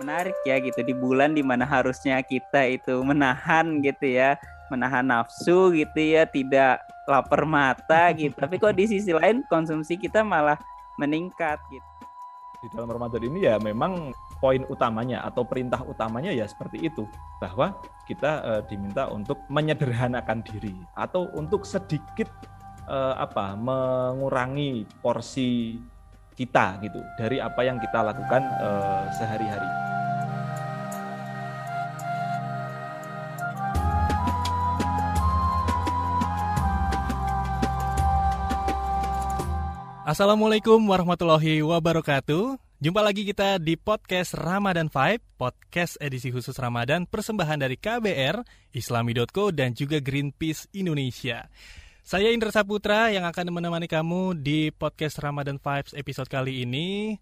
menarik ya gitu di bulan di mana harusnya kita itu menahan gitu ya menahan nafsu gitu ya tidak lapar mata gitu tapi kok di sisi lain konsumsi kita malah meningkat gitu di dalam Ramadan ini ya memang poin utamanya atau perintah utamanya ya seperti itu bahwa kita uh, diminta untuk menyederhanakan diri atau untuk sedikit uh, apa mengurangi porsi kita gitu dari apa yang kita lakukan uh, sehari-hari. Assalamualaikum warahmatullahi wabarakatuh. Jumpa lagi kita di podcast Ramadan Vibe, podcast edisi khusus Ramadan persembahan dari KBR, Islami.co dan juga Greenpeace Indonesia. Saya Indra Saputra yang akan menemani kamu di podcast Ramadan Vibes episode kali ini.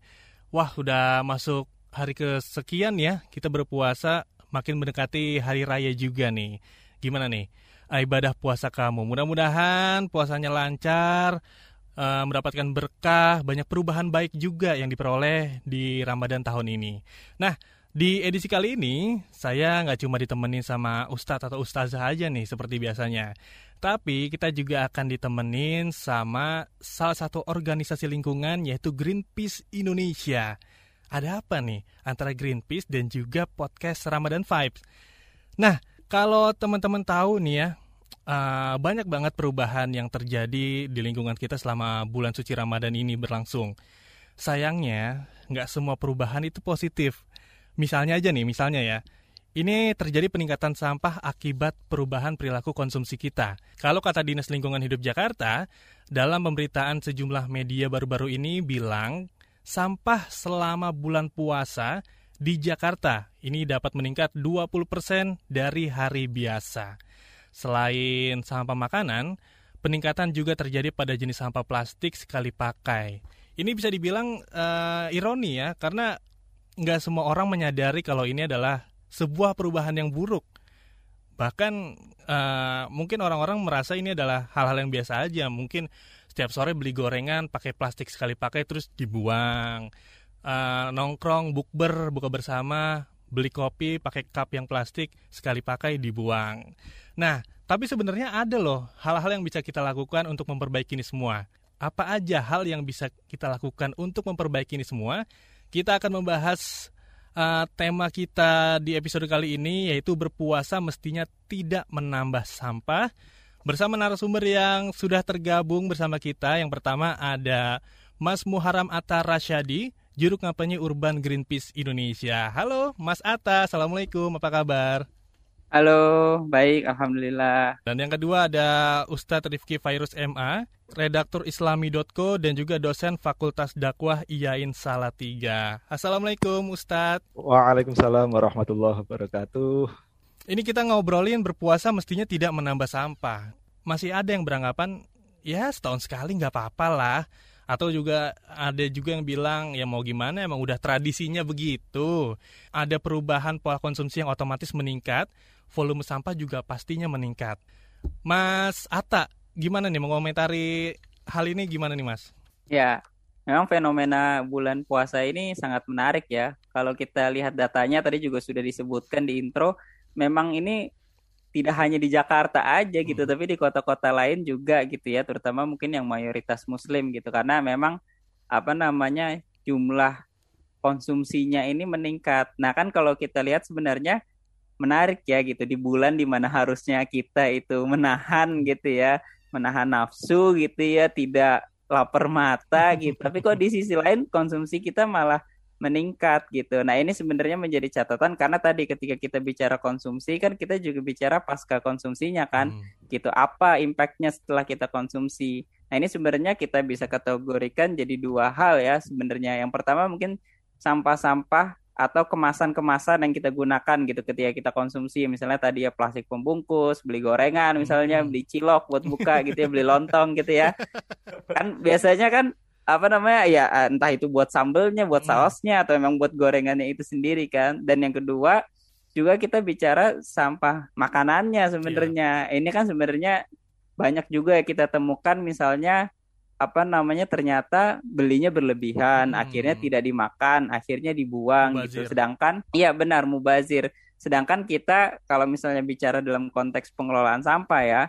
Wah, udah masuk hari kesekian ya kita berpuasa, makin mendekati hari raya juga nih. Gimana nih? Ibadah puasa kamu. Mudah-mudahan puasanya lancar, uh, mendapatkan berkah, banyak perubahan baik juga yang diperoleh di Ramadan tahun ini. Nah, di edisi kali ini saya nggak cuma ditemenin sama ustadz atau ustazah aja nih seperti biasanya. Tapi kita juga akan ditemenin sama salah satu organisasi lingkungan yaitu Greenpeace Indonesia. Ada apa nih antara Greenpeace dan juga podcast Ramadan Vibes? Nah, kalau teman-teman tahu nih ya, uh, banyak banget perubahan yang terjadi di lingkungan kita selama bulan suci Ramadan ini berlangsung. Sayangnya, nggak semua perubahan itu positif. Misalnya aja nih, misalnya ya, ini terjadi peningkatan sampah akibat perubahan perilaku konsumsi kita. Kalau kata Dinas Lingkungan Hidup Jakarta, dalam pemberitaan sejumlah media baru-baru ini bilang sampah selama bulan puasa di Jakarta ini dapat meningkat 20% dari hari biasa. Selain sampah makanan, peningkatan juga terjadi pada jenis sampah plastik sekali pakai. Ini bisa dibilang uh, ironi ya, karena nggak semua orang menyadari kalau ini adalah sebuah perubahan yang buruk. Bahkan uh, mungkin orang-orang merasa ini adalah hal-hal yang biasa aja. Mungkin setiap sore beli gorengan pakai plastik sekali pakai terus dibuang. Uh, nongkrong, bukber, buka bersama, beli kopi pakai cup yang plastik sekali pakai dibuang. Nah, tapi sebenarnya ada loh hal-hal yang bisa kita lakukan untuk memperbaiki ini semua. Apa aja hal yang bisa kita lakukan untuk memperbaiki ini semua? Kita akan membahas uh, tema kita di episode kali ini yaitu berpuasa mestinya tidak menambah sampah. Bersama narasumber yang sudah tergabung bersama kita. Yang pertama ada Mas Muharam Atta Rasyadi, Juru Kampanye Urban Greenpeace Indonesia. Halo Mas Atta, Assalamualaikum, apa kabar? Halo, baik, Alhamdulillah. Dan yang kedua ada Ustadz Rifki Virus MA, redaktur islami.co dan juga dosen Fakultas Dakwah IAIN Salatiga. Assalamualaikum Ustadz. Waalaikumsalam warahmatullahi wabarakatuh. Ini kita ngobrolin berpuasa mestinya tidak menambah sampah. Masih ada yang beranggapan, ya setahun sekali nggak apa-apa lah. Atau juga ada juga yang bilang, ya mau gimana emang udah tradisinya begitu. Ada perubahan pola konsumsi yang otomatis meningkat, volume sampah juga pastinya meningkat. Mas Ata, gimana nih mengomentari hal ini gimana nih Mas? Ya, memang fenomena bulan puasa ini sangat menarik ya. Kalau kita lihat datanya tadi juga sudah disebutkan di intro, memang ini tidak hanya di Jakarta aja gitu, hmm. tapi di kota-kota lain juga gitu ya, terutama mungkin yang mayoritas Muslim gitu, karena memang apa namanya jumlah konsumsinya ini meningkat. Nah kan kalau kita lihat sebenarnya menarik ya gitu di bulan di mana harusnya kita itu menahan gitu ya menahan nafsu gitu ya tidak lapar mata gitu. Tapi kok di sisi lain konsumsi kita malah meningkat gitu. Nah ini sebenarnya menjadi catatan karena tadi ketika kita bicara konsumsi kan kita juga bicara pasca konsumsinya kan hmm. gitu. Apa impactnya setelah kita konsumsi? Nah ini sebenarnya kita bisa kategorikan jadi dua hal ya sebenarnya. Yang pertama mungkin sampah-sampah atau kemasan-kemasan yang kita gunakan gitu ketika kita konsumsi misalnya tadi ya plastik pembungkus beli gorengan misalnya hmm. beli cilok buat buka gitu ya beli lontong gitu ya kan biasanya kan apa namanya ya entah itu buat sambelnya buat sausnya atau memang buat gorengannya itu sendiri kan dan yang kedua juga kita bicara sampah makanannya sebenarnya yeah. ini kan sebenarnya banyak juga ya kita temukan misalnya apa namanya ternyata belinya berlebihan, Hmm. akhirnya tidak dimakan, akhirnya dibuang gitu. Mubazir. Sedangkan iya benar mubazir. Sedangkan kita kalau misalnya bicara dalam konteks pengelolaan sampah ya,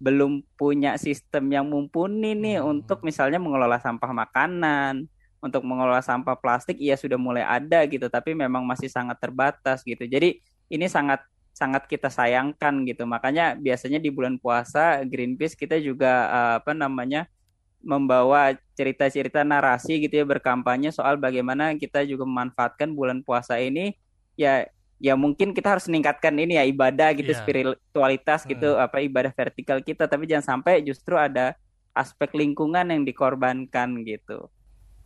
belum punya sistem yang mumpuni nih Hmm. untuk misalnya mengelola sampah makanan, untuk mengelola sampah plastik iya sudah mulai ada gitu, tapi memang masih sangat terbatas gitu. Jadi ini sangat sangat kita sayangkan gitu. Makanya biasanya di bulan puasa Greenpeace kita juga eh, apa namanya membawa cerita-cerita narasi gitu ya berkampanye soal bagaimana kita juga memanfaatkan bulan puasa ini ya ya mungkin kita harus meningkatkan ini ya ibadah gitu Iya. spiritualitas gitu apa ibadah vertikal kita tapi jangan sampai justru ada aspek lingkungan yang dikorbankan gitu.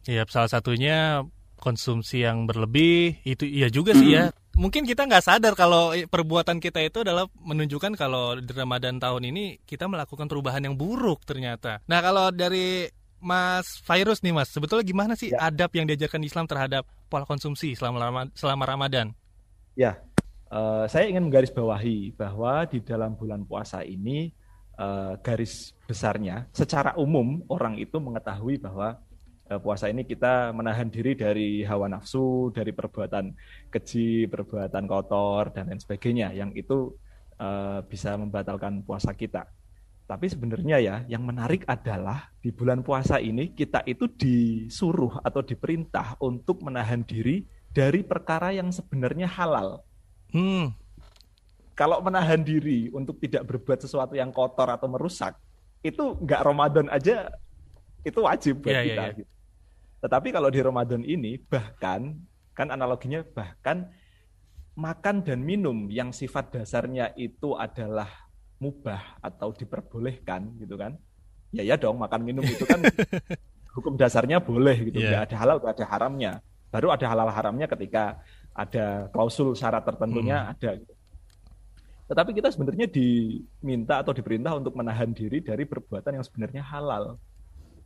Iya, salah satunya konsumsi yang berlebih itu iya juga sih ya. Mungkin kita nggak sadar kalau perbuatan kita itu adalah menunjukkan kalau di Ramadan tahun ini kita melakukan perubahan yang buruk ternyata. Nah kalau dari Mas Virus nih Mas, sebetulnya gimana sih Ya. adab yang diajarkan Islam terhadap pola konsumsi selama selama Ramadan? Ya, eh, saya ingin menggarisbawahi bahwa di dalam bulan puasa ini eh, garis besarnya, secara umum orang itu mengetahui bahwa puasa ini kita menahan diri dari hawa nafsu, dari perbuatan keji, perbuatan kotor dan lain sebagainya, yang itu eh, bisa membatalkan puasa kita. Tapi sebenarnya ya, yang menarik adalah di bulan puasa ini kita itu disuruh atau diperintah untuk menahan diri dari perkara yang sebenarnya halal. Hmm, Kalau menahan diri untuk tidak berbuat sesuatu yang kotor atau merusak, itu nggak Ramadan aja itu wajib buat Iya, iya, kita. iya. gitu. Tetapi kalau di Ramadan ini bahkan kan analoginya bahkan makan dan minum yang sifat dasarnya itu adalah mubah atau diperbolehkan gitu kan. Ya ya dong makan minum itu kan hukum dasarnya boleh gitu. Nggak ada halal, nggak ada haramnya. Baru ada halal haramnya ketika ada klausul syarat tertentunya Hmm. ada. Gitu. Tetapi kita sebenarnya diminta atau diperintah untuk menahan diri dari perbuatan yang sebenarnya halal.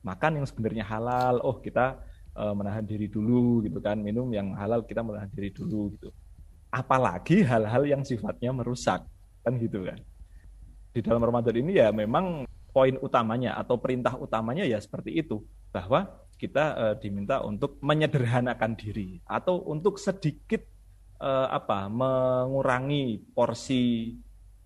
Makan yang sebenarnya halal, oh kita eh, menahan diri dulu gitu kan. Minum yang halal kita menahan diri dulu gitu. Apalagi hal-hal yang sifatnya merusak kan gitu kan. Di dalam Ramadan ini ya memang poin utamanya atau perintah utamanya ya seperti itu bahwa kita eh, diminta untuk menyederhanakan diri atau untuk sedikit eh, apa mengurangi porsi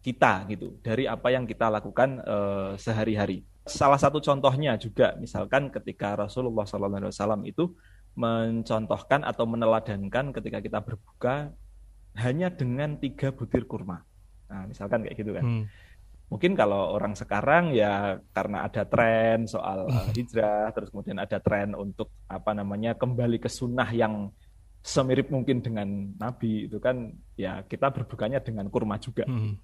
kita gitu dari apa yang kita lakukan eh, sehari-hari. Salah satu contohnya juga misalkan ketika Rasulullah SAW itu mencontohkan atau meneladankan ketika kita berbuka hanya dengan tiga butir kurma. Nah, misalkan kayak gitu kan. hmm. Mungkin kalau orang sekarang ya karena ada tren soal uh, hijrah, terus kemudian ada tren untuk apa namanya kembali ke sunnah yang semirip mungkin dengan Nabi itu kan ya kita berbukanya dengan kurma juga. Hmm.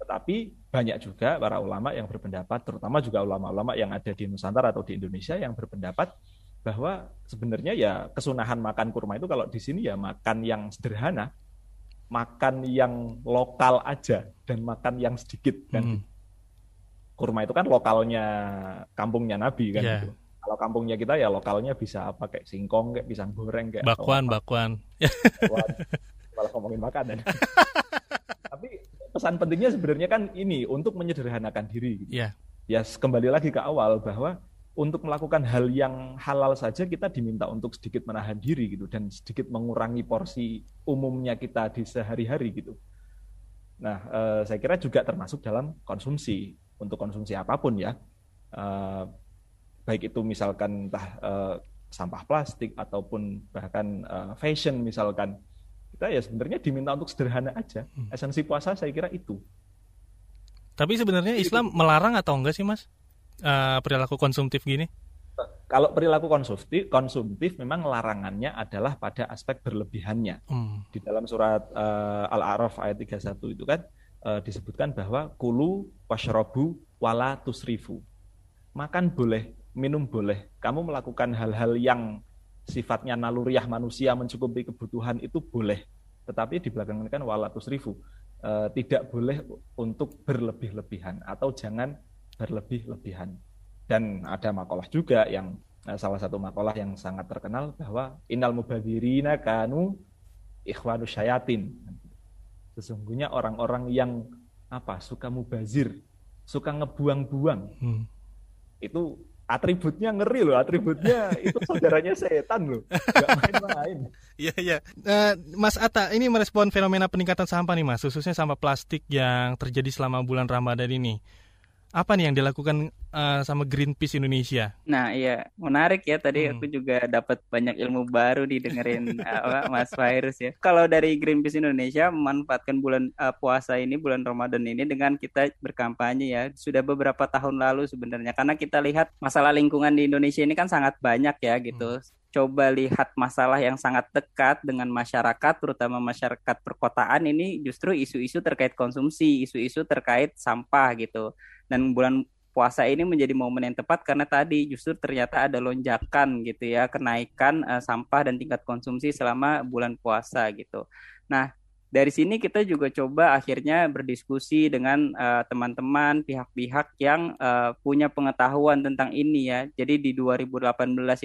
Tetapi banyak juga para ulama yang berpendapat, terutama juga ulama-ulama yang ada di Nusantara atau di Indonesia yang berpendapat bahwa sebenarnya ya kesunahan makan kurma itu kalau di sini ya makan yang sederhana, makan yang lokal aja dan makan yang sedikit kan. Hmm. Kurma itu kan lokalnya kampungnya Nabi kan Iya. gitu. Kalau kampungnya kita ya lokalnya bisa apa kayak singkong, kayak pisang goreng, kayak Bakwan, bakwan. Malah ngomongin makanan. Pesan pentingnya sebenarnya kan ini untuk menyederhanakan diri. Gitu. Iya. Ya kembali lagi ke awal bahwa untuk melakukan hal yang halal saja kita diminta untuk sedikit menahan diri gitu dan sedikit mengurangi porsi umumnya kita di sehari-hari gitu. Nah, eh, saya kira juga termasuk dalam konsumsi untuk konsumsi apa pun ya. Eh, baik itu misalkan entah eh, sampah plastik ataupun bahkan eh, fashion misalkan kita ya sebenarnya diminta untuk sederhana aja. Hmm. Esensi puasa saya kira itu. Tapi sebenarnya Islam melarang atau enggak sih Mas Eh, perilaku konsumtif gini? Kalau perilaku konsumtif, konsumtif memang larangannya adalah pada aspek berlebihannya. Hmm. Di dalam surat eh, Al-A'raf ayat 31 itu kan eh, disebutkan bahwa kulu washrobu wala tusrifu. Makan boleh, minum boleh. Kamu melakukan hal-hal yang sifatnya naluriah manusia mencukupi kebutuhan itu boleh. Tetapi di belakang ini kan wala tusrifu. Eh, tidak boleh untuk berlebih-lebihan atau jangan berlebih-lebihan. Dan ada makalah juga yang nah, salah satu makalah yang sangat terkenal bahwa innal mubadzirina kanu ikhwanu syayatin. Sesungguhnya orang-orang yang apa suka mubazir, suka ngebuang-buang Hmm. itu atributnya ngeri loh, atributnya itu saudaranya setan loh, nggak main-main. Iya iya. Uh, Mas Atta, ini merespon fenomena peningkatan sampah nih Mas, khususnya sampah plastik yang terjadi selama bulan Ramadan ini apa nih yang dilakukan uh, sama Greenpeace Indonesia? Nah iya menarik ya tadi hmm. aku juga dapat banyak ilmu baru didengerin uh, Mas Virus ya. Kalau dari Greenpeace Indonesia memanfaatkan bulan uh, puasa ini bulan Ramadan ini dengan kita berkampanye ya sudah beberapa tahun lalu sebenarnya karena kita lihat masalah lingkungan di Indonesia ini kan sangat banyak ya gitu. Hmm coba lihat masalah yang sangat dekat dengan masyarakat, terutama masyarakat perkotaan ini justru isu-isu terkait konsumsi, isu-isu terkait sampah gitu. Dan bulan puasa ini menjadi momen yang tepat karena tadi justru ternyata ada lonjakan gitu ya, kenaikan uh, sampah dan tingkat konsumsi selama bulan puasa gitu. Nah, dari sini kita juga coba akhirnya berdiskusi dengan uh, teman-teman pihak-pihak yang uh, punya pengetahuan tentang ini ya. Jadi di 2018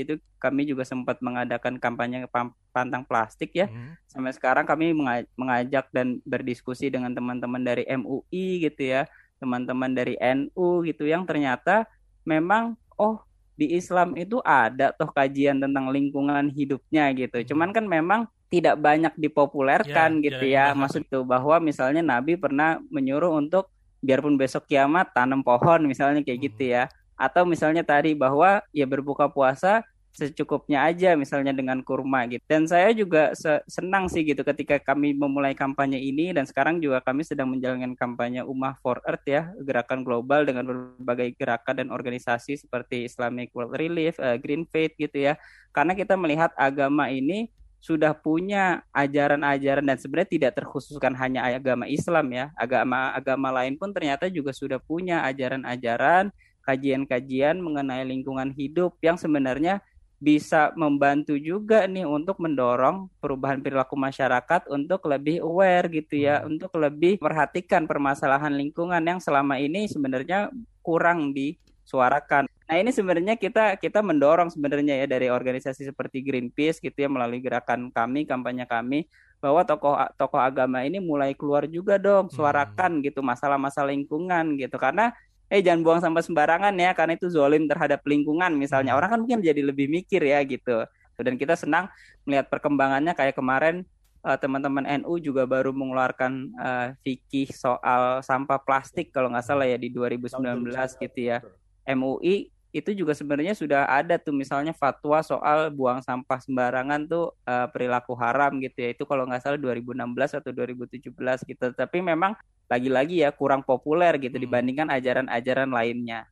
itu kami juga sempat mengadakan kampanye pantang plastik ya. Hmm. Sampai sekarang kami mengajak dan berdiskusi dengan teman-teman dari MUI gitu ya, teman-teman dari NU gitu yang ternyata memang oh di Islam itu ada toh kajian tentang lingkungan hidupnya gitu. Hmm. Cuman kan memang tidak banyak dipopulerkan ya, gitu ya, ya. Maksud itu bahwa misalnya Nabi pernah menyuruh untuk biarpun besok kiamat tanam pohon misalnya kayak gitu hmm. gitu ya. Atau misalnya tadi bahwa ya berbuka puasa secukupnya aja misalnya dengan kurma gitu. Dan saya juga senang sih gitu ketika kami memulai kampanye ini dan sekarang juga kami sedang menjalankan kampanye Ummah for Earth ya, gerakan global dengan berbagai gerakan dan organisasi seperti Islamic World Relief, uh, Green Faith gitu ya. Karena kita melihat agama ini sudah punya ajaran-ajaran dan sebenarnya tidak terkhususkan hanya agama Islam ya. Agama-agama lain pun ternyata juga sudah punya ajaran-ajaran, kajian-kajian mengenai lingkungan hidup yang sebenarnya bisa membantu juga nih untuk mendorong perubahan perilaku masyarakat untuk lebih aware gitu ya, hmm. untuk lebih perhatikan permasalahan lingkungan yang selama ini sebenarnya kurang disuarakan. Nah ini sebenarnya kita kita mendorong sebenarnya ya dari organisasi seperti Greenpeace gitu ya melalui gerakan kami, kampanye kami bahwa tokoh tokoh agama ini mulai keluar juga dong, hmm. suarakan hmm. gitu masalah-masalah lingkungan gitu karena eh jangan buang sampah sembarangan ya karena itu zolim terhadap lingkungan misalnya hmm. orang kan mungkin jadi lebih mikir ya gitu dan kita senang melihat perkembangannya kayak kemarin uh, teman-teman NU juga baru mengeluarkan uh, fikih soal sampah plastik kalau nggak salah ya di 2019 gitu ya MUI itu juga sebenarnya sudah ada tuh misalnya fatwa soal buang sampah sembarangan tuh uh, perilaku haram gitu ya. Itu kalau nggak salah 2016 atau 2017 gitu. Tapi memang lagi-lagi ya kurang populer gitu hmm. dibandingkan ajaran-ajaran lainnya.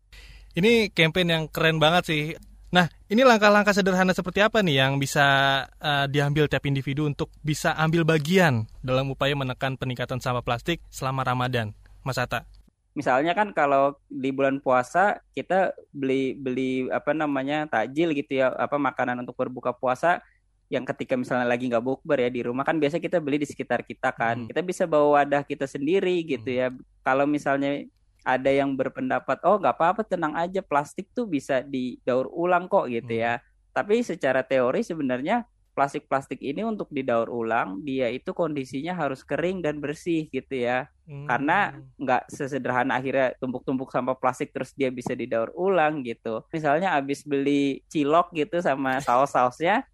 Ini campaign yang keren banget sih. Nah, ini langkah-langkah sederhana seperti apa nih yang bisa uh, diambil tiap individu untuk bisa ambil bagian dalam upaya menekan peningkatan sampah plastik selama Ramadan, Mas Ata? Misalnya kan kalau di bulan puasa kita beli beli apa namanya takjil gitu ya apa makanan untuk berbuka puasa yang ketika misalnya lagi nggak bukber ya di rumah kan biasa kita beli di sekitar kita kan hmm. kita bisa bawa wadah kita sendiri gitu hmm. ya kalau misalnya ada yang berpendapat oh nggak apa-apa tenang aja plastik tuh bisa didaur ulang kok gitu hmm. ya tapi secara teori sebenarnya plastik-plastik ini untuk didaur ulang dia itu kondisinya harus kering dan bersih gitu ya hmm. karena nggak sesederhana akhirnya tumpuk-tumpuk sampah plastik terus dia bisa didaur ulang gitu misalnya abis beli cilok gitu sama saus-sausnya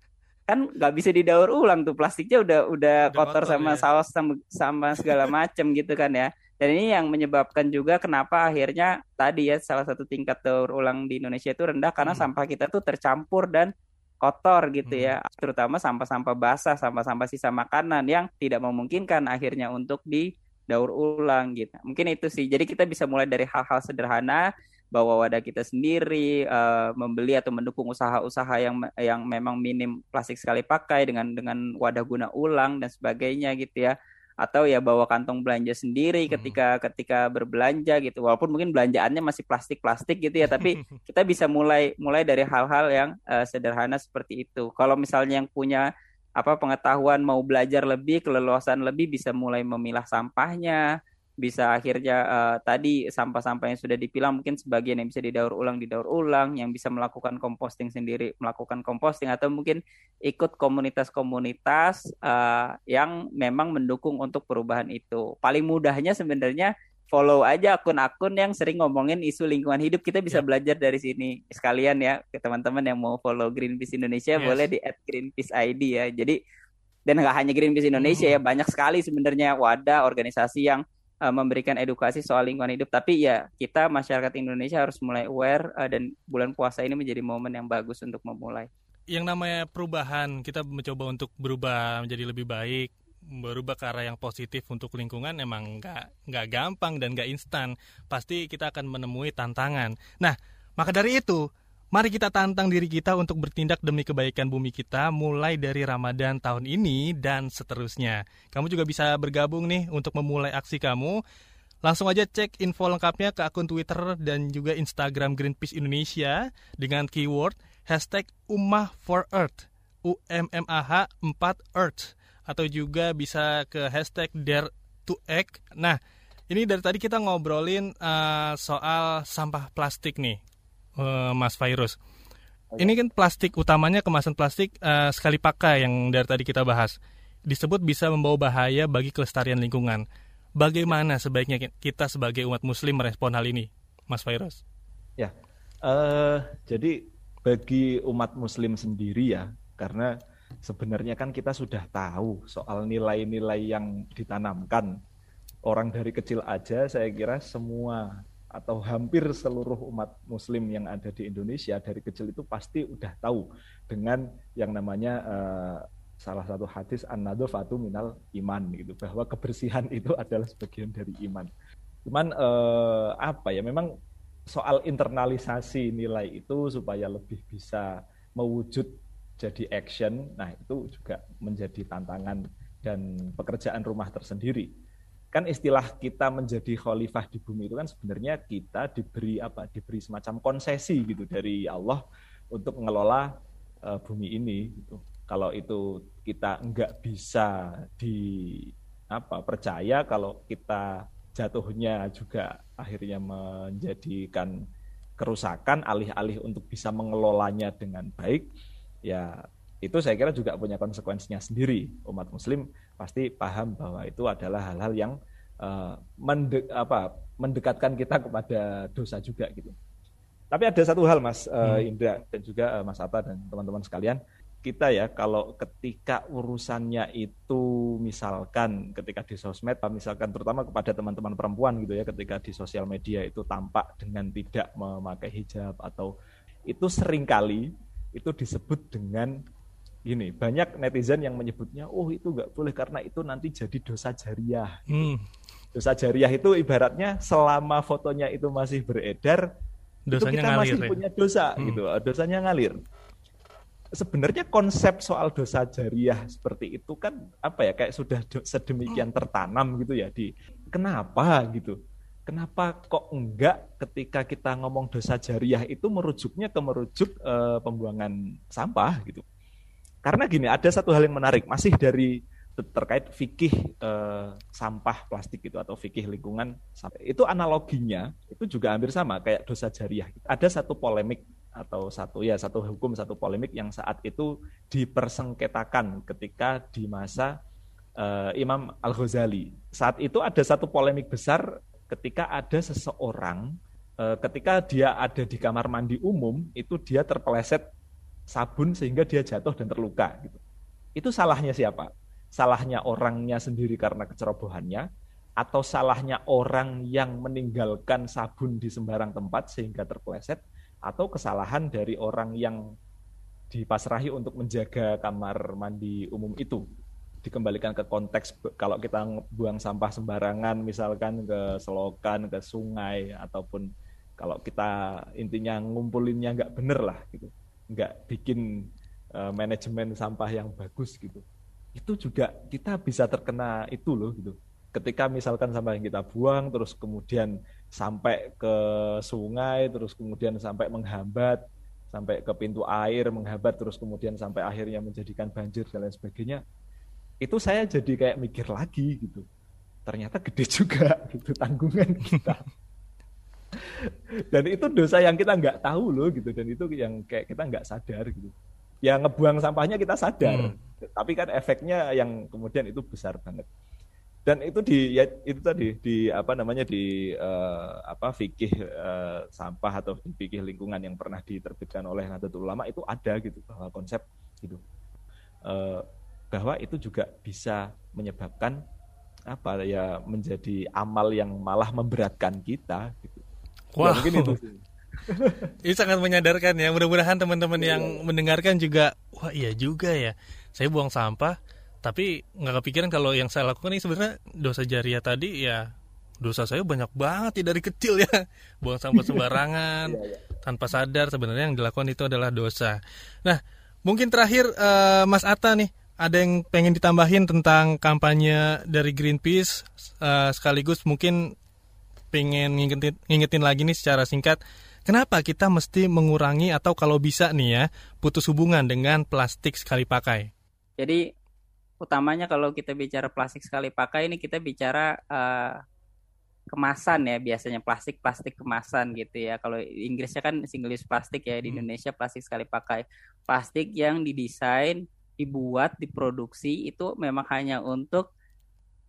kan nggak bisa didaur ulang tuh plastiknya udah udah, udah kotor, sama ya. saus sama, sama segala macem gitu kan ya dan ini yang menyebabkan juga kenapa akhirnya tadi ya salah satu tingkat daur ulang di Indonesia itu rendah karena hmm. sampah kita tuh tercampur dan kotor gitu ya, hmm. terutama sampah-sampah basah, sampah-sampah sisa makanan yang tidak memungkinkan akhirnya untuk didaur ulang gitu. Mungkin itu sih. Jadi kita bisa mulai dari hal-hal sederhana bawa wadah kita sendiri, uh, membeli atau mendukung usaha-usaha yang yang memang minim plastik sekali pakai dengan dengan wadah guna ulang dan sebagainya gitu ya atau ya bawa kantong belanja sendiri hmm. ketika hmm. ketika berbelanja gitu walaupun mungkin belanjaannya masih plastik plastik gitu ya tapi kita bisa mulai mulai dari hal-hal yang uh, sederhana seperti itu kalau misalnya yang punya apa pengetahuan mau belajar lebih keleluasan lebih bisa mulai memilah sampahnya bisa akhirnya uh, tadi sampah-sampah yang sudah dipilah mungkin sebagian yang bisa didaur ulang didaur ulang yang bisa melakukan composting sendiri melakukan composting atau mungkin ikut komunitas-komunitas uh, yang memang mendukung untuk perubahan itu paling mudahnya sebenarnya follow aja akun-akun yang sering ngomongin isu lingkungan hidup. Kita bisa yeah. belajar dari sini sekalian ya ke teman-teman yang mau follow Greenpeace Indonesia yes. boleh di @greenpeace_id ya. Jadi dan nggak hanya Greenpeace Indonesia hmm. ya, banyak sekali sebenarnya wadah organisasi yang uh, memberikan edukasi soal lingkungan hidup. Tapi ya kita masyarakat Indonesia harus mulai aware uh, dan bulan puasa ini menjadi momen yang bagus untuk memulai. Yang namanya perubahan, kita mencoba untuk berubah menjadi lebih baik berubah ke arah yang positif untuk lingkungan emang nggak nggak gampang dan nggak instan. Pasti kita akan menemui tantangan. Nah, maka dari itu, mari kita tantang diri kita untuk bertindak demi kebaikan bumi kita mulai dari Ramadan tahun ini dan seterusnya. Kamu juga bisa bergabung nih untuk memulai aksi kamu. Langsung aja cek info lengkapnya ke akun Twitter dan juga Instagram Greenpeace Indonesia dengan keyword hashtag Ummah for Earth. U-M-M-A-H 4 Earth atau juga bisa ke hashtag dare to act. Nah, ini dari tadi kita ngobrolin uh, soal sampah plastik nih, uh, Mas Virus. Ini kan plastik utamanya kemasan plastik uh, sekali pakai yang dari tadi kita bahas. Disebut bisa membawa bahaya bagi kelestarian lingkungan. Bagaimana sebaiknya kita sebagai umat muslim merespon hal ini, Mas Virus? Ya, uh, jadi bagi umat muslim sendiri ya, karena sebenarnya kan kita sudah tahu soal nilai-nilai yang ditanamkan. Orang dari kecil aja saya kira semua atau hampir seluruh umat muslim yang ada di Indonesia dari kecil itu pasti udah tahu dengan yang namanya uh, salah satu hadis an-nadhafatu minal iman gitu bahwa kebersihan itu adalah sebagian dari iman. Cuman uh, apa ya memang soal internalisasi nilai itu supaya lebih bisa mewujud jadi action, nah itu juga menjadi tantangan dan pekerjaan rumah tersendiri. Kan istilah kita menjadi khalifah di bumi itu kan sebenarnya kita diberi apa? Diberi semacam konsesi gitu dari Allah untuk mengelola uh, bumi ini. Gitu. Kalau itu kita nggak bisa di apa percaya, kalau kita jatuhnya juga akhirnya menjadikan kerusakan alih-alih untuk bisa mengelolanya dengan baik ya itu saya kira juga punya konsekuensinya sendiri. Umat Muslim pasti paham bahwa itu adalah hal-hal yang uh, mende apa, mendekatkan kita kepada dosa juga gitu. Tapi ada satu hal Mas uh, Indra dan juga uh, Mas Atta dan teman-teman sekalian, kita ya kalau ketika urusannya itu misalkan ketika di sosmed misalkan terutama kepada teman-teman perempuan gitu ya ketika di sosial media itu tampak dengan tidak memakai hijab atau itu sering kali itu disebut dengan ini banyak netizen yang menyebutnya oh itu nggak boleh karena itu nanti jadi dosa jariah gitu. hmm. dosa jariah itu ibaratnya selama fotonya itu masih beredar Dosanya itu kita ngalir, masih ya? punya dosa hmm. gitu dosanya ngalir sebenarnya konsep soal dosa jariah seperti itu kan apa ya kayak sudah sedemikian tertanam gitu ya di kenapa gitu kenapa kok enggak ketika kita ngomong dosa jariah itu merujuknya ke merujuk e, pembuangan sampah gitu. Karena gini, ada satu hal yang menarik masih dari terkait fikih e, sampah plastik itu atau fikih lingkungan itu analoginya itu juga hampir sama kayak dosa jariah. Ada satu polemik atau satu ya satu hukum satu polemik yang saat itu dipersengketakan ketika di masa uh, Imam Al Ghazali. Saat itu ada satu polemik besar ketika ada seseorang eh, ketika dia ada di kamar mandi umum itu dia terpeleset sabun sehingga dia jatuh dan terluka gitu. Itu salahnya siapa? Salahnya orangnya sendiri karena kecerobohannya atau salahnya orang yang meninggalkan sabun di sembarang tempat sehingga terpeleset atau kesalahan dari orang yang dipasrahi untuk menjaga kamar mandi umum itu dikembalikan ke konteks kalau kita buang sampah sembarangan misalkan ke selokan ke sungai ataupun kalau kita intinya ngumpulinnya nggak bener lah gitu nggak bikin uh, manajemen sampah yang bagus gitu. Itu juga kita bisa terkena itu loh gitu. Ketika misalkan sampah yang kita buang terus kemudian sampai ke sungai terus kemudian sampai menghambat sampai ke pintu air menghambat terus kemudian sampai akhirnya menjadikan banjir dan lain sebagainya itu saya jadi kayak mikir lagi gitu. Ternyata gede juga gitu tanggungan kita dan itu dosa yang kita nggak tahu loh gitu. Dan itu yang kayak kita nggak sadar gitu. Ya ngebuang sampahnya kita sadar. Hmm. tapi kan efeknya yang kemudian itu besar banget. Dan itu di ya itu tadi di apa namanya di uh, apa fikih uh, sampah atau di fikih lingkungan yang pernah diterbitkan oleh Nahdlatul Ulama itu ada gitu bahwa konsep gitu. Uh, bahwa itu juga bisa menyebabkan apa ya menjadi amal yang malah memberatkan kita gitu. Ya, wow. Ya, mungkin itu Ini sangat menyadarkan ya. Mudah-mudahan teman-teman iya, yang mendengarkan juga, wah iya juga ya. Saya buang sampah, tapi nggak kepikiran kalau yang saya lakukan ini sebenarnya dosa jariah tadi ya dosa saya banyak banget ya dari kecil ya buang sampah sembarangan iya, iya. tanpa sadar sebenarnya yang dilakukan itu adalah dosa nah mungkin terakhir uh, Mas Atta nih ada yang pengen ditambahin tentang kampanye dari Greenpeace uh, sekaligus mungkin pengen ngingetin, ngingetin lagi nih secara singkat kenapa kita mesti mengurangi atau kalau bisa nih ya putus hubungan dengan plastik sekali pakai? Jadi utamanya kalau kita bicara plastik sekali pakai ini kita bicara uh, kemasan ya biasanya plastik plastik kemasan gitu ya. Kalau Inggrisnya kan single use plastik ya di hmm. Indonesia plastik sekali pakai. Plastik yang didesain dibuat diproduksi itu memang hanya untuk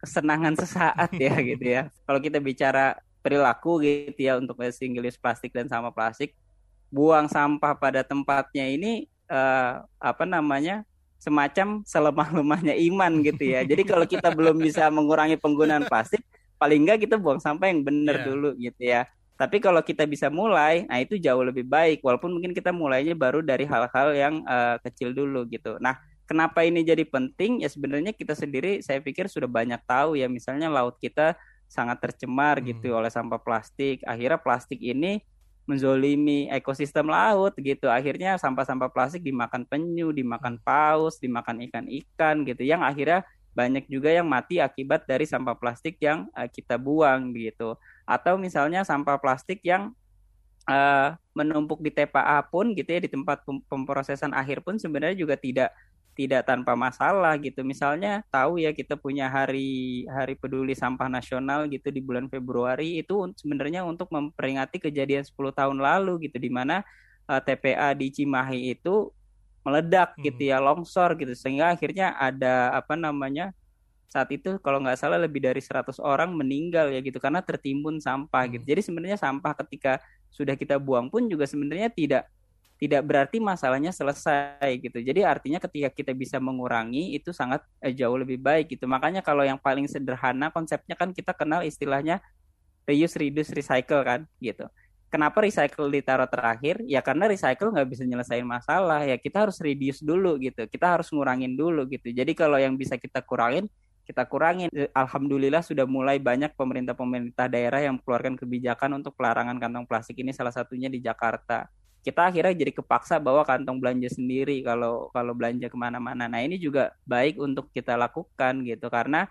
kesenangan sesaat ya gitu ya. Kalau kita bicara perilaku gitu ya untuk single use plastik dan sama plastik buang sampah pada tempatnya ini uh, apa namanya semacam selemah-lemahnya iman gitu ya. Jadi kalau kita belum bisa mengurangi penggunaan plastik, paling enggak kita buang sampah yang benar yeah. dulu gitu ya. Tapi kalau kita bisa mulai, nah itu jauh lebih baik. Walaupun mungkin kita mulainya baru dari hal-hal yang uh, kecil dulu gitu. Nah, kenapa ini jadi penting? Ya sebenarnya kita sendiri, saya pikir sudah banyak tahu ya. Misalnya laut kita sangat tercemar hmm. gitu oleh sampah plastik. Akhirnya plastik ini menzolimi ekosistem laut gitu. Akhirnya sampah-sampah plastik dimakan penyu, dimakan paus, dimakan ikan-ikan gitu. Yang akhirnya banyak juga yang mati akibat dari sampah plastik yang uh, kita buang gitu. Atau misalnya sampah plastik yang uh, menumpuk di TPA pun gitu ya di tempat pemprosesan akhir pun sebenarnya juga tidak tidak tanpa masalah gitu. Misalnya tahu ya kita punya hari hari peduli sampah nasional gitu di bulan Februari itu sebenarnya untuk memperingati kejadian 10 tahun lalu gitu di mana uh, eh, TPA di Cimahi itu meledak hmm. gitu ya, longsor gitu sehingga akhirnya ada apa namanya? saat itu kalau nggak salah lebih dari 100 orang meninggal ya gitu karena tertimbun sampah gitu. hmm. gitu. Jadi sebenarnya sampah ketika sudah kita buang pun juga sebenarnya tidak tidak berarti masalahnya selesai gitu. Jadi artinya ketika kita bisa mengurangi itu sangat eh, jauh lebih baik gitu. Makanya kalau yang paling sederhana konsepnya kan kita kenal istilahnya reuse, reduce, recycle kan gitu. Kenapa recycle ditaruh terakhir? Ya karena recycle nggak bisa nyelesain masalah. Ya kita harus reduce dulu gitu. Kita harus ngurangin dulu gitu. Jadi kalau yang bisa kita kurangin, kita kurangin. Alhamdulillah sudah mulai banyak pemerintah-pemerintah daerah yang mengeluarkan kebijakan untuk pelarangan kantong plastik ini salah satunya di Jakarta kita akhirnya jadi kepaksa bawa kantong belanja sendiri kalau kalau belanja ke mana-mana. Nah ini juga baik untuk kita lakukan gitu karena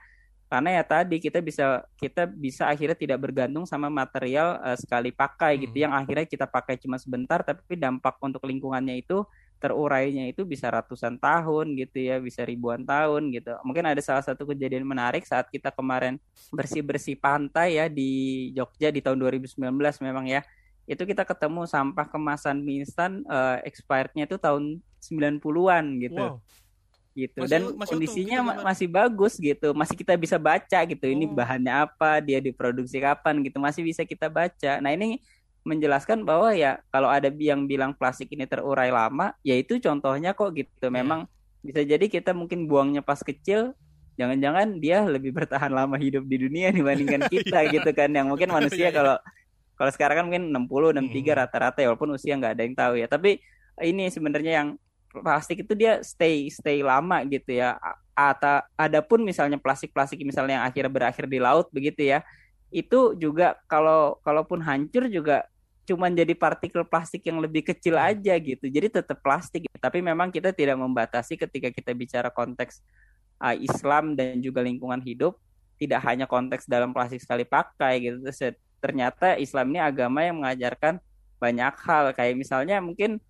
karena ya tadi kita bisa kita bisa akhirnya tidak bergantung sama material uh, sekali pakai gitu, hmm. yang akhirnya kita pakai cuma sebentar tapi dampak untuk lingkungannya itu terurainya itu bisa ratusan tahun gitu ya bisa ribuan tahun gitu mungkin ada salah satu kejadian menarik saat kita kemarin bersih bersih pantai ya di Jogja di tahun 2019 memang ya itu kita ketemu sampah kemasan mie instan uh, expirednya itu tahun 90-an gitu. Wow. Gitu. Masih, Dan masih kondisinya ma masih bagus gitu. Masih kita bisa baca gitu. Oh. Ini bahannya apa, dia diproduksi kapan gitu. Masih bisa kita baca. Nah, ini menjelaskan bahwa ya kalau ada yang bilang plastik ini terurai lama, ya itu contohnya kok gitu. Iya. Memang yeah. bisa jadi kita mungkin buangnya pas kecil, jangan-jangan dia lebih bertahan lama hidup di dunia dibandingkan kita gitu kan. Yang mungkin manusia iya, iya. kalau kalau sekarang kan mungkin 60, 63 hmm. rata-rata ya walaupun usia nggak ada yang tahu ya. Tapi ini sebenarnya yang plastik itu dia stay stay lama gitu ya. Atau adapun misalnya plastik-plastik misalnya yang akhirnya berakhir di laut begitu ya. Itu juga kalau kalaupun hancur juga cuman jadi partikel plastik yang lebih kecil hmm. aja gitu. Jadi tetap plastik, tapi memang kita tidak membatasi ketika kita bicara konteks uh, Islam dan juga lingkungan hidup, tidak hanya konteks dalam plastik sekali pakai gitu ternyata Islam ini agama yang mengajarkan banyak hal. Kayak misalnya mungkin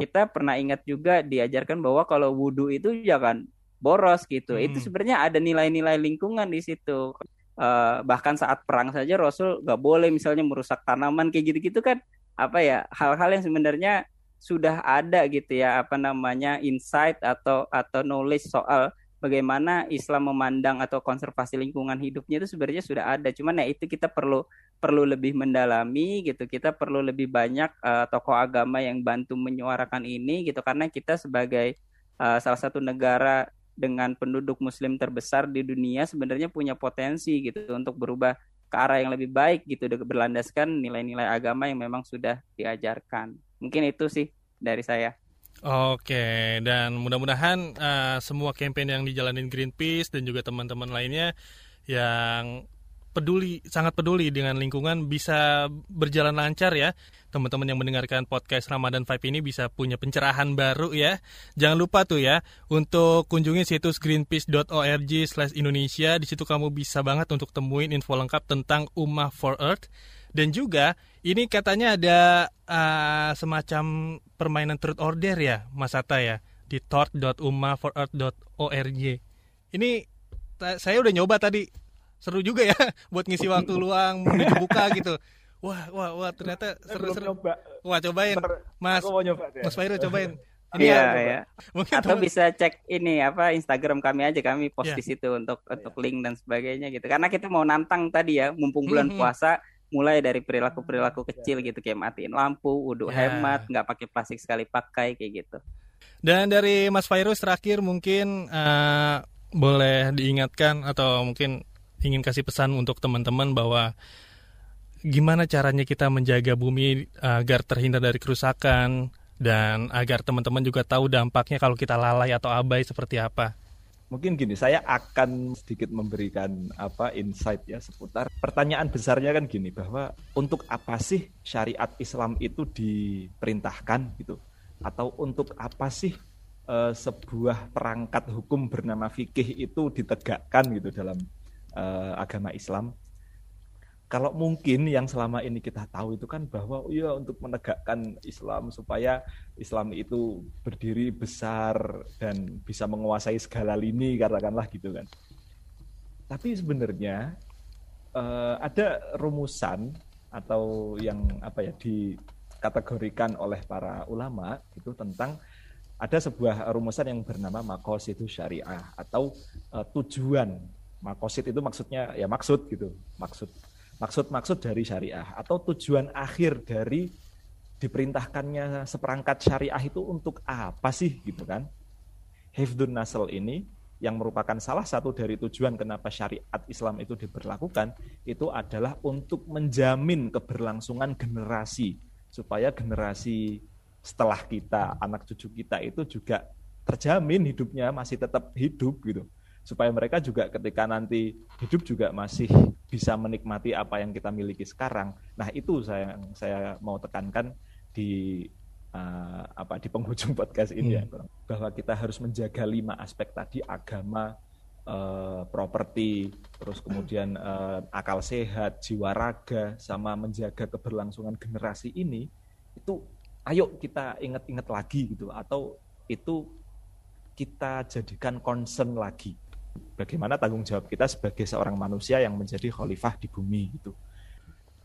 kita pernah ingat juga diajarkan bahwa kalau wudhu itu jangan boros gitu. Hmm. itu sebenarnya ada nilai-nilai lingkungan di situ. Uh, bahkan saat perang saja Rasul nggak boleh misalnya merusak tanaman kayak gitu-gitu kan. Apa ya hal-hal yang sebenarnya sudah ada gitu ya apa namanya insight atau atau knowledge soal bagaimana Islam memandang atau konservasi lingkungan hidupnya itu sebenarnya sudah ada. Cuman ya itu kita perlu perlu lebih mendalami gitu. Kita perlu lebih banyak uh, tokoh agama yang bantu menyuarakan ini gitu karena kita sebagai uh, salah satu negara dengan penduduk muslim terbesar di dunia sebenarnya punya potensi gitu untuk berubah ke arah yang lebih baik gitu berlandaskan nilai-nilai agama yang memang sudah diajarkan. Mungkin itu sih dari saya. Oke, dan mudah-mudahan uh, semua campaign yang dijalanin Greenpeace dan juga teman-teman lainnya yang peduli sangat peduli dengan lingkungan bisa berjalan lancar ya. Teman-teman yang mendengarkan podcast Ramadan Vibe ini bisa punya pencerahan baru ya. Jangan lupa tuh ya untuk kunjungi situs greenpeace.org/indonesia. Di situ kamu bisa banget untuk temuin info lengkap tentang Ummah for Earth dan juga ini katanya ada uh, semacam permainan truth order ya, Mas Ata ya, di tort.ummahforearth.org. Ini saya udah nyoba tadi seru juga ya buat ngisi waktu luang menuju buka gitu. Wah, wah, wah, ternyata seru-seru. Wah, cobain. Mas, nyoba, Mas Fairu cobain. Ini iya, ya. Mungkin Atau teman... bisa cek ini apa Instagram kami aja kami post yeah. di situ untuk yeah. untuk link dan sebagainya gitu. Karena kita mau nantang tadi ya, mumpung bulan hmm, hmm. puasa mulai dari perilaku-perilaku kecil gitu kayak matiin lampu, wudhu yeah. hemat, nggak pakai plastik sekali pakai kayak gitu. Dan dari Mas Virus terakhir mungkin uh, boleh diingatkan atau mungkin ingin kasih pesan untuk teman-teman bahwa gimana caranya kita menjaga bumi agar terhindar dari kerusakan dan agar teman-teman juga tahu dampaknya kalau kita lalai atau abai seperti apa. Mungkin gini, saya akan sedikit memberikan apa insight ya seputar pertanyaan besarnya kan gini bahwa untuk apa sih syariat Islam itu diperintahkan gitu atau untuk apa sih uh, sebuah perangkat hukum bernama fikih itu ditegakkan gitu dalam uh, agama Islam. Kalau mungkin yang selama ini kita tahu itu kan bahwa oh ya untuk menegakkan Islam supaya Islam itu berdiri besar dan bisa menguasai segala lini katakanlah gitu kan. Tapi sebenarnya uh, ada rumusan atau yang apa ya dikategorikan oleh para ulama itu tentang ada sebuah rumusan yang bernama itu syariah atau uh, tujuan Makosid itu maksudnya ya maksud gitu, maksud maksud-maksud dari syariah atau tujuan akhir dari diperintahkannya seperangkat syariah itu untuk apa sih gitu kan? Hifdun Nasl ini yang merupakan salah satu dari tujuan kenapa syariat Islam itu diberlakukan itu adalah untuk menjamin keberlangsungan generasi supaya generasi setelah kita anak cucu kita itu juga terjamin hidupnya masih tetap hidup gitu supaya mereka juga ketika nanti hidup juga masih bisa menikmati apa yang kita miliki sekarang. Nah, itu saya saya mau tekankan di uh, apa di penghujung podcast ini ya, hmm. ya bahwa kita harus menjaga lima aspek tadi agama uh, properti terus kemudian uh, akal sehat jiwa raga sama menjaga keberlangsungan generasi ini itu ayo kita ingat-ingat lagi gitu atau itu kita jadikan concern lagi bagaimana tanggung jawab kita sebagai seorang manusia yang menjadi khalifah di bumi itu.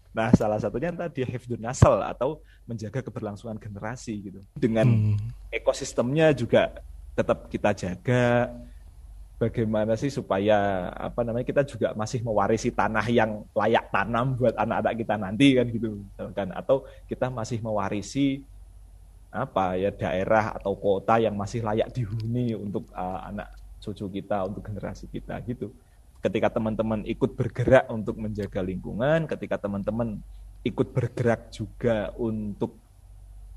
Nah, salah satunya tadi hifdun nasal atau menjaga keberlangsungan generasi gitu. Dengan hmm. ekosistemnya juga tetap kita jaga. Bagaimana sih supaya apa namanya kita juga masih mewarisi tanah yang layak tanam buat anak-anak kita nanti kan gitu kan atau kita masih mewarisi apa ya daerah atau kota yang masih layak dihuni untuk uh, anak cucu kita, untuk generasi kita gitu. Ketika teman-teman ikut bergerak untuk menjaga lingkungan, ketika teman-teman ikut bergerak juga untuk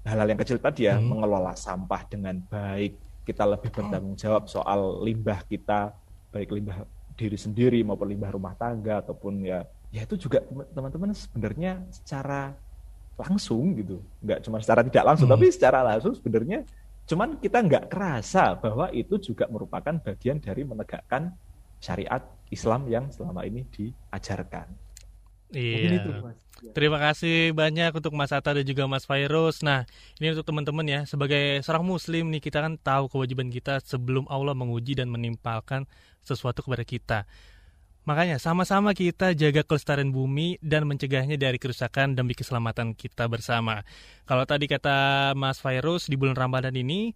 hal-hal yang kecil tadi ya, hmm. mengelola sampah dengan baik, kita lebih bertanggung jawab soal limbah kita, baik limbah diri sendiri maupun limbah rumah tangga ataupun ya ya itu juga teman-teman sebenarnya secara langsung gitu nggak cuma secara tidak langsung hmm. tapi secara langsung sebenarnya Cuman kita nggak kerasa bahwa itu juga merupakan bagian dari menegakkan syariat Islam yang selama ini diajarkan. Iya. Itu, Mas. Terima kasih banyak untuk Mas Atta dan juga Mas Fairuz. Nah, ini untuk teman-teman ya, sebagai seorang muslim nih kita kan tahu kewajiban kita sebelum Allah menguji dan menimpalkan sesuatu kepada kita. Makanya sama-sama kita jaga kelestarian bumi dan mencegahnya dari kerusakan demi keselamatan kita bersama. Kalau tadi kata Mas Virus di bulan Ramadan ini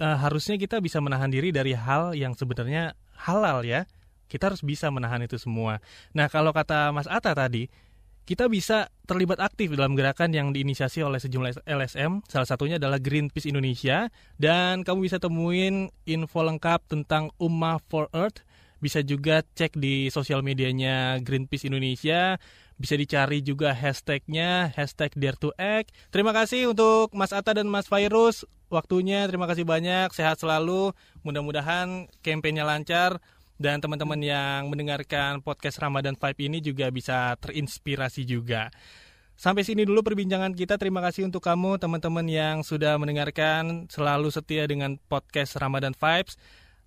uh, harusnya kita bisa menahan diri dari hal yang sebenarnya halal ya. Kita harus bisa menahan itu semua. Nah, kalau kata Mas Ata tadi, kita bisa terlibat aktif dalam gerakan yang diinisiasi oleh sejumlah LSM. Salah satunya adalah Greenpeace Indonesia. Dan kamu bisa temuin info lengkap tentang Ummah for Earth. Bisa juga cek di sosial medianya Greenpeace Indonesia. Bisa dicari juga hashtagnya, hashtag Dare to Act. Terima kasih untuk Mas Atta dan Mas Virus waktunya. Terima kasih banyak. Sehat selalu. Mudah-mudahan kampanye lancar dan teman-teman yang mendengarkan podcast Ramadan Vibe ini juga bisa terinspirasi juga. Sampai sini dulu perbincangan kita. Terima kasih untuk kamu teman-teman yang sudah mendengarkan selalu setia dengan podcast Ramadan Vibes.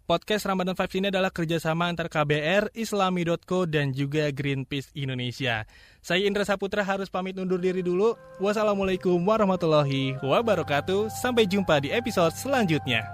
Podcast Ramadan Vibes ini adalah kerjasama antar KBR, Islami.co, dan juga Greenpeace Indonesia. Saya Indra Saputra harus pamit undur diri dulu. Wassalamualaikum warahmatullahi wabarakatuh. Sampai jumpa di episode selanjutnya.